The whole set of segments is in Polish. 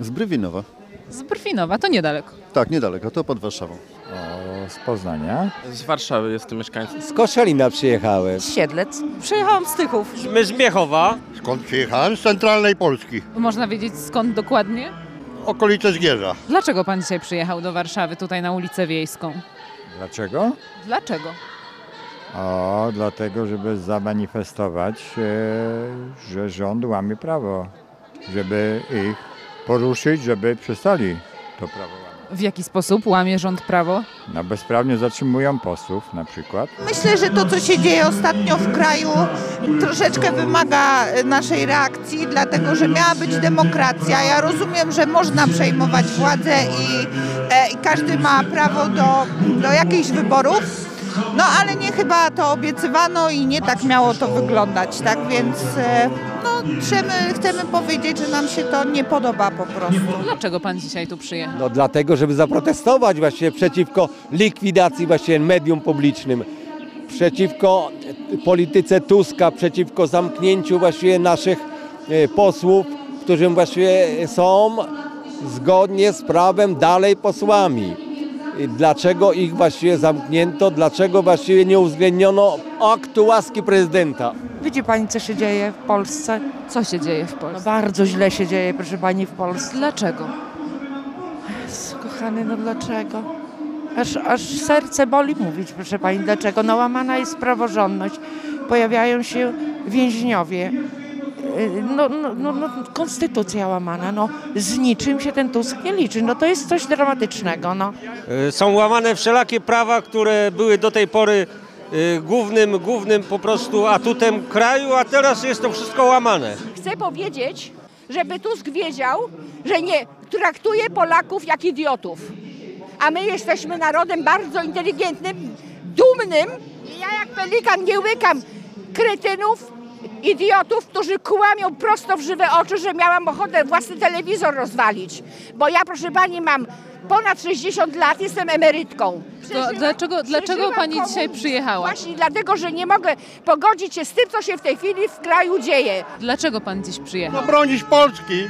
Z Brywinowa. Z Brwinowa, to niedaleko. Tak, niedaleko, to pod Warszawą. O, z Poznania. Z Warszawy jestem mieszkańcem. Z Koszalina przyjechałem. Z Siedlec. Przyjechałam z Tychów. My z Miechowa. Skąd przyjechałem? Z centralnej Polski. Można wiedzieć skąd dokładnie? Okolice Zgierza. Dlaczego pan dzisiaj przyjechał do Warszawy, tutaj na ulicę Wiejską? Dlaczego? Dlaczego? O, dlatego, żeby zamanifestować, e, że rząd łamie prawo. Żeby ich poruszyć, żeby przestali to prawo łamać. W jaki sposób łamie rząd prawo? No, bezprawnie zatrzymują posłów na przykład. Myślę, że to, co się dzieje ostatnio w kraju, troszeczkę wymaga e, naszej reakcji, dlatego że miała być demokracja. Ja rozumiem, że można przejmować władzę i, e, i każdy ma prawo do, do jakichś wyborów. No ale nie chyba to obiecywano i nie tak miało to wyglądać, tak więc e, chcemy, chcemy powiedzieć, że nam się to nie podoba po prostu. Dlaczego pan dzisiaj tu przyjechał? No dlatego, żeby zaprotestować właśnie przeciwko likwidacji właśnie medium publicznym, przeciwko polityce Tuska, przeciwko zamknięciu właśnie naszych e, posłów, którzy właśnie są zgodnie z prawem dalej posłami. Dlaczego ich właściwie zamknięto, dlaczego właściwie nie uwzględniono aktu łaski prezydenta? Widzi pani, co się dzieje w Polsce? Co się dzieje w No Polsce? bardzo źle się dzieje, proszę pani, w Polsce. Dlaczego? Jezu, Kochany, no dlaczego? Aż, aż serce boli mówić, proszę pani, dlaczego. No łamana jest praworządność. Pojawiają się więźniowie. Yy, No, no, no, no, konstytucja łamana, no z niczym się ten Tusk nie liczy, no to jest coś dramatycznego, no. Y, Są łamane wszelakie prawa, które były do tej pory y, głównym, głównym po prostu atutem kraju, a teraz jest to wszystko łamane. Chcę powiedzieć, żeby Tusk wiedział, że nie traktuje Polaków jak idiotów. A my jesteśmy narodem bardzo inteligentnym, dumnym. Ja jak pelikan nie łykam kretynów, idiotów, którzy kłamią prosto w żywe oczy, że miałam ochotę własny telewizor rozwalić. Bo ja, proszę pani, mam ponad 60 lat, jestem emerytką. Przeżyłam- dlaczego- dlaczego pani dzisiaj przyjechała? Właśnie dlatego, że nie mogę pogodzić się z tym, co się w tej chwili w kraju dzieje. Dlaczego pan dziś przyjechał? No bronić Polski.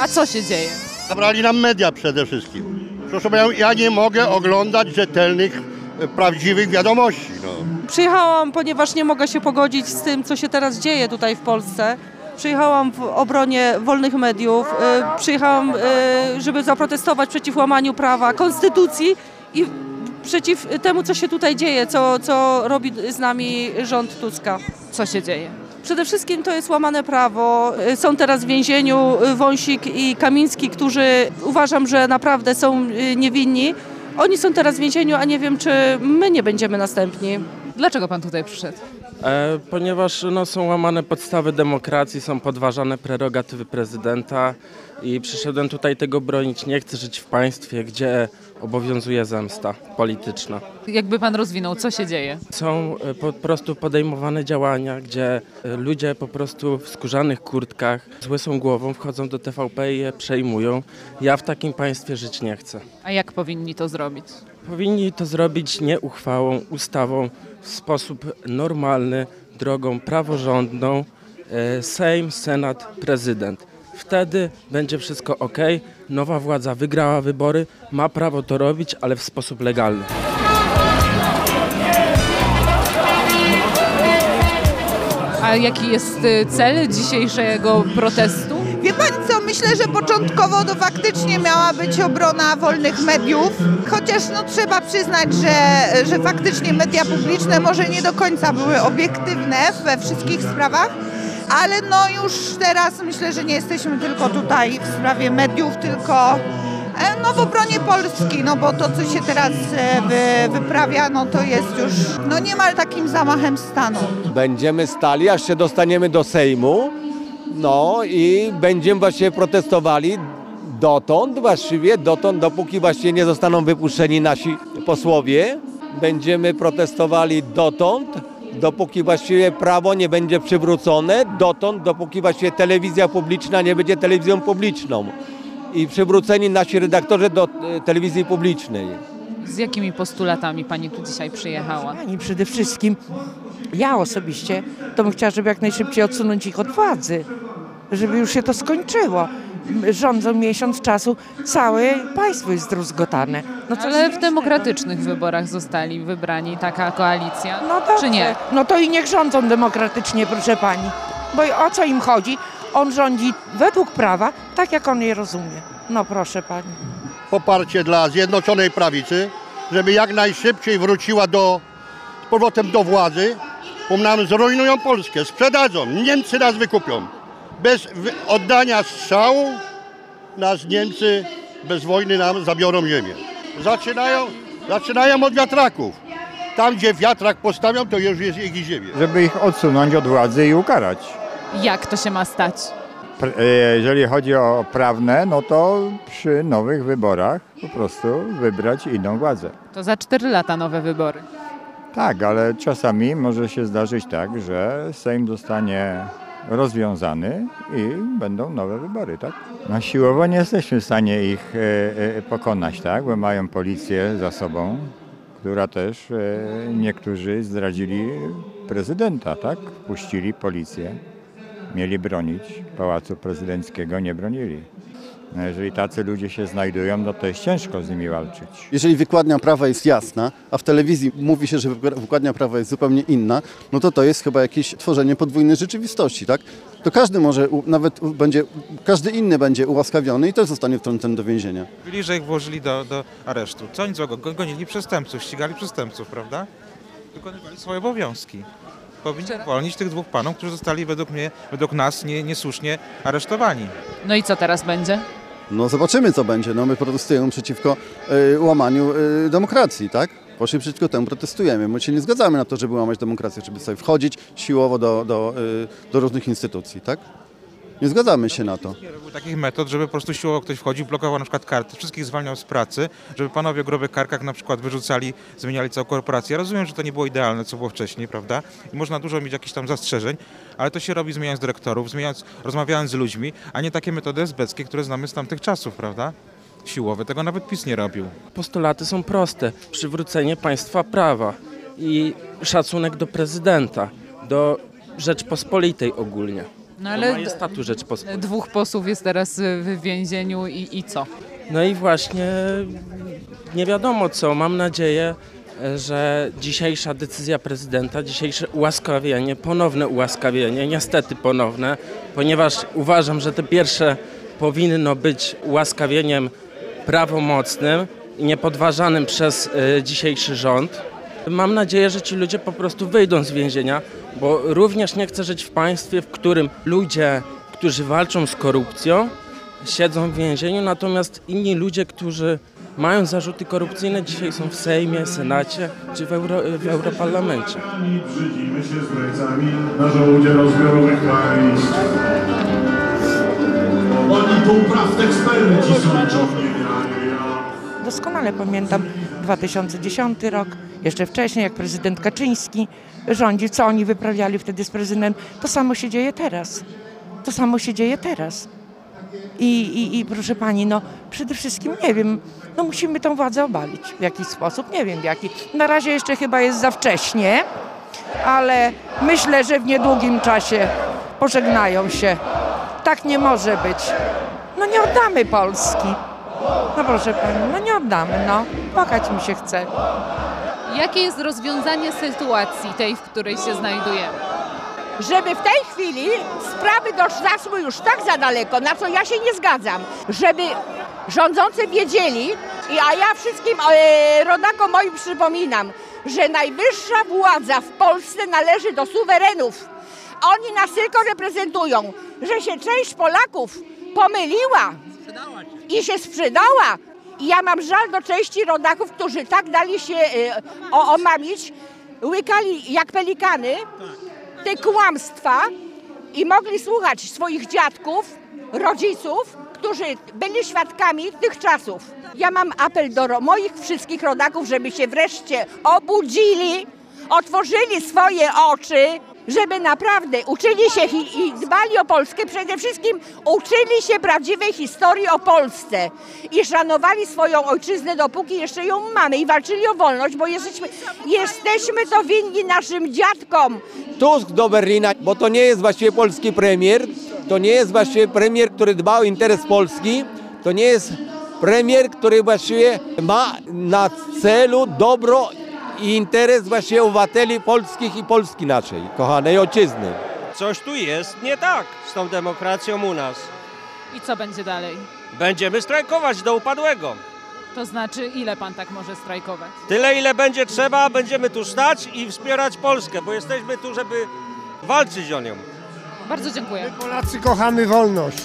A co się dzieje? Zabrali nam media przede wszystkim. Proszę panią, ja nie mogę oglądać rzetelnych, e, prawdziwych wiadomości. No. Przyjechałam, ponieważ nie mogę się pogodzić z tym, co się teraz dzieje tutaj w Polsce. Przyjechałam w obronie wolnych mediów, y, przyjechałam, y, żeby zaprotestować przeciw łamaniu prawa, konstytucji i przeciw temu, co się tutaj dzieje, co, co robi z nami rząd Tuska. Co się dzieje? Przede wszystkim to jest łamane prawo. Są teraz w więzieniu y, Wąsik i Kamiński, którzy uważam, że naprawdę są niewinni. Oni są teraz w więzieniu, a nie wiem, czy my nie będziemy następni. Dlaczego pan tutaj przyszedł? E, ponieważ no, są łamane podstawy demokracji, są podważane prerogatywy prezydenta i przyszedłem tutaj tego bronić. Nie chcę żyć w państwie, gdzie obowiązuje zemsta polityczna. Jakby pan rozwinął, co się dzieje? Są e, po prostu podejmowane działania, gdzie e, ludzie po prostu w skórzanych kurtkach z łysą głową wchodzą do TVP i je przejmują. Ja w takim państwie żyć nie chcę. A jak powinni to zrobić? Powinni to zrobić nie uchwałą, ustawą, w sposób normalny, drogą praworządną, e, Sejm, Senat, Prezydent. Wtedy będzie wszystko ok, nowa władza wygrała wybory, ma prawo to robić, ale w sposób legalny. A jaki jest y, cel dzisiejszego protestu? Co, myślę, że początkowo to faktycznie miała być obrona wolnych mediów, chociaż no trzeba przyznać, że, że faktycznie media publiczne może nie do końca były obiektywne we wszystkich sprawach, ale no już teraz myślę, że nie jesteśmy tylko tutaj w sprawie mediów, tylko e, no w obronie Polski, no bo to co się teraz e, wy, wyprawia, no to jest już no niemal takim zamachem stanu. Będziemy stali, aż się dostaniemy do Sejmu. No i będziemy właśnie protestowali dotąd właściwie, dotąd, dopóki właśnie nie zostaną wypuszczeni nasi posłowie. Będziemy protestowali dotąd, dopóki właściwie prawo nie będzie przywrócone, dotąd, dopóki właściwie telewizja publiczna nie będzie telewizją publiczną. I przywróceni nasi redaktorzy do e, telewizji publicznej. Z jakimi postulatami pani tu dzisiaj przyjechała? Pani przede wszystkim, ja osobiście, to bym chciała, żeby jak najszybciej odsunąć ich od władzy, żeby już się to skończyło. rządzą miesiąc czasu, całe państwo jest zdruzgotane. No co Ale w demokratycznych wyborach zostali wybrani taka koalicja, No dobrze. czy nie? No to i niech rządzą demokratycznie, proszę pani. Bo o co im chodzi? On rządzi według prawa, tak jak on je rozumie. No proszę pani. Poparcie dla Zjednoczonej Prawicy, żeby jak najszybciej wróciła do, z powrotem do władzy, bo nam zrujnują Polskę, sprzedadzą, Niemcy nas wykupią. Bez oddania strzału nas Niemcy bez wojny nam zabiorą ziemię. Zaczynają, zaczynają od wiatraków. Tam, gdzie wiatrak postawią, to już jest ich ziemia. Żeby ich odsunąć od władzy i ukarać. Jak to się ma stać? E, Jeżeli chodzi o prawne, no to przy nowych wyborach po prostu wybrać inną władzę. To za 4 lata nowe wybory. Tak, ale czasami może się zdarzyć tak, że Sejm zostanie rozwiązany i będą nowe wybory, tak? No siłowo nie jesteśmy w stanie ich e, e, pokonać, tak? Bo mają policję za sobą, która też e, niektórzy zdradzili prezydenta, tak? Puścili policję. Mieli bronić Pałacu Prezydenckiego, nie bronili. No jeżeli tacy ludzie się znajdują, no to jest ciężko z nimi walczyć. Jeżeli wykładnia prawa jest jasna, a w telewizji mówi się, że wyk- wykładnia prawa jest zupełnie inna, no to to jest chyba jakieś tworzenie podwójnej rzeczywistości, tak? To każdy może, nawet będzie, każdy inny będzie ułaskawiony i też zostanie wtrącony do więzienia. Ich włożyli do, do aresztu. Co oni złego? Go- Gonili przestępców, ścigali przestępców, prawda? Wykonywali swoje obowiązki. Powinni uwolnić tych dwóch panów, którzy zostali według mnie, według nas nie, niesłusznie aresztowani. No i co teraz będzie? No zobaczymy, co będzie. No my protestujemy przeciwko y, łamaniu y, demokracji, tak? Właśnie przeciwko temu protestujemy. My się nie zgadzamy na to, żeby łamać demokrację, żeby sobie wchodzić siłowo do, do, y, do różnych instytucji, tak? Nie zgadzamy się na to. Nie robił takich metod, żeby po prostu siłowo ktoś wchodził, blokował na przykład karty, wszystkich zwalniał z pracy, żeby panowie o grubych karkach na przykład wyrzucali, zmieniali całą korporację. Ja rozumiem, że to nie było idealne, co było wcześniej, prawda? I można dużo mieć jakichś tam zastrzeżeń, ale to się robi zmieniając dyrektorów, zmieniając, rozmawiając z ludźmi, a nie takie metody esbeckie, które znamy z tamtych czasów, prawda? Siłowe, tego nawet PiS nie robił. Postulaty są proste. Przywrócenie państwa prawa i szacunek do prezydenta, do Rzeczpospolitej ogólnie. No Ale ale majestatu Rzeczpospolitej. dwóch posłów jest teraz y, w więzieniu i, i co? No i właśnie nie wiadomo co. Mam nadzieję, że dzisiejsza decyzja prezydenta, dzisiejsze ułaskawienie, ponowne ułaskawienie, niestety ponowne, ponieważ uważam, że te pierwsze powinno być ułaskawieniem prawomocnym i niepodważanym przez e, dzisiejszy rząd. Mam nadzieję, że ci ludzie po prostu wyjdą z więzienia, bo również nie chcę żyć w państwie, w którym ludzie, którzy walczą z korupcją, siedzą w więzieniu, natomiast inni ludzie, którzy mają zarzuty korupcyjne, dzisiaj są w Sejmie, Senacie czy w, Euro, w Europarlamencie. Brzydzimy się zdrajcami na żołdzie rozbiorowych państw. Oni półprawd eksperci niewiary. Doskonale pamiętam 2010 rok, jeszcze wcześniej, jak prezydent Kaczyński rządził, co oni wyprawiali wtedy z prezydentem. To samo się dzieje teraz. To samo się dzieje teraz. I, i, I proszę pani, no przede wszystkim nie wiem, no musimy tą władzę obalić w jakiś sposób, nie wiem w jaki. Na razie jeszcze chyba jest za wcześnie, ale myślę, że w niedługim czasie pożegnają się. Tak nie może być. No nie oddamy Polski. No proszę pani, no nie oddamy, no. Płakać mi się chce. Jakie jest rozwiązanie sytuacji tej, w której się znajdujemy? żeby w tej chwili sprawy doszły już tak za daleko, na co ja się nie zgadzam, żeby rządzący wiedzieli, a ja wszystkim e, rodakom moim przypominam, że najwyższa władza w Polsce należy do suwerenów. Oni nas tylko reprezentują, że się część Polaków pomyliła i się sprzedała. I ja mam żal do części rodaków, którzy tak dali się e, o, omamić, łykali jak pelikany te kłamstwa i mogli słuchać swoich dziadków, rodziców, którzy byli świadkami tych czasów. Ja mam apel do moich wszystkich rodaków, żeby się wreszcie obudzili, otworzyli swoje oczy, żeby naprawdę uczyli się i, dbali o Polskę, przede wszystkim uczyli się prawdziwej historii o Polsce. I szanowali swoją ojczyznę, dopóki jeszcze ją mamy i walczyli o wolność, bo jesteśmy, jesteśmy to winni naszym dziadkom, Tusk do Berlina, bo to nie jest właściwie polski premier, to nie jest właściwie premier, który dba o interes Polski, to nie jest premier, który właściwie ma na celu dobro i interes właściwie obywateli polskich i Polski naszej, kochanej ojczyzny. Coś tu jest nie tak z tą demokracją u nas. I co będzie dalej? Będziemy strajkować do upadłego. To znaczy, ile pan tak może strajkować? Tyle, ile będzie trzeba, będziemy tu stać i wspierać Polskę, bo jesteśmy tu, żeby walczyć o nią. Bardzo dziękuję. Polacy kochamy wolność.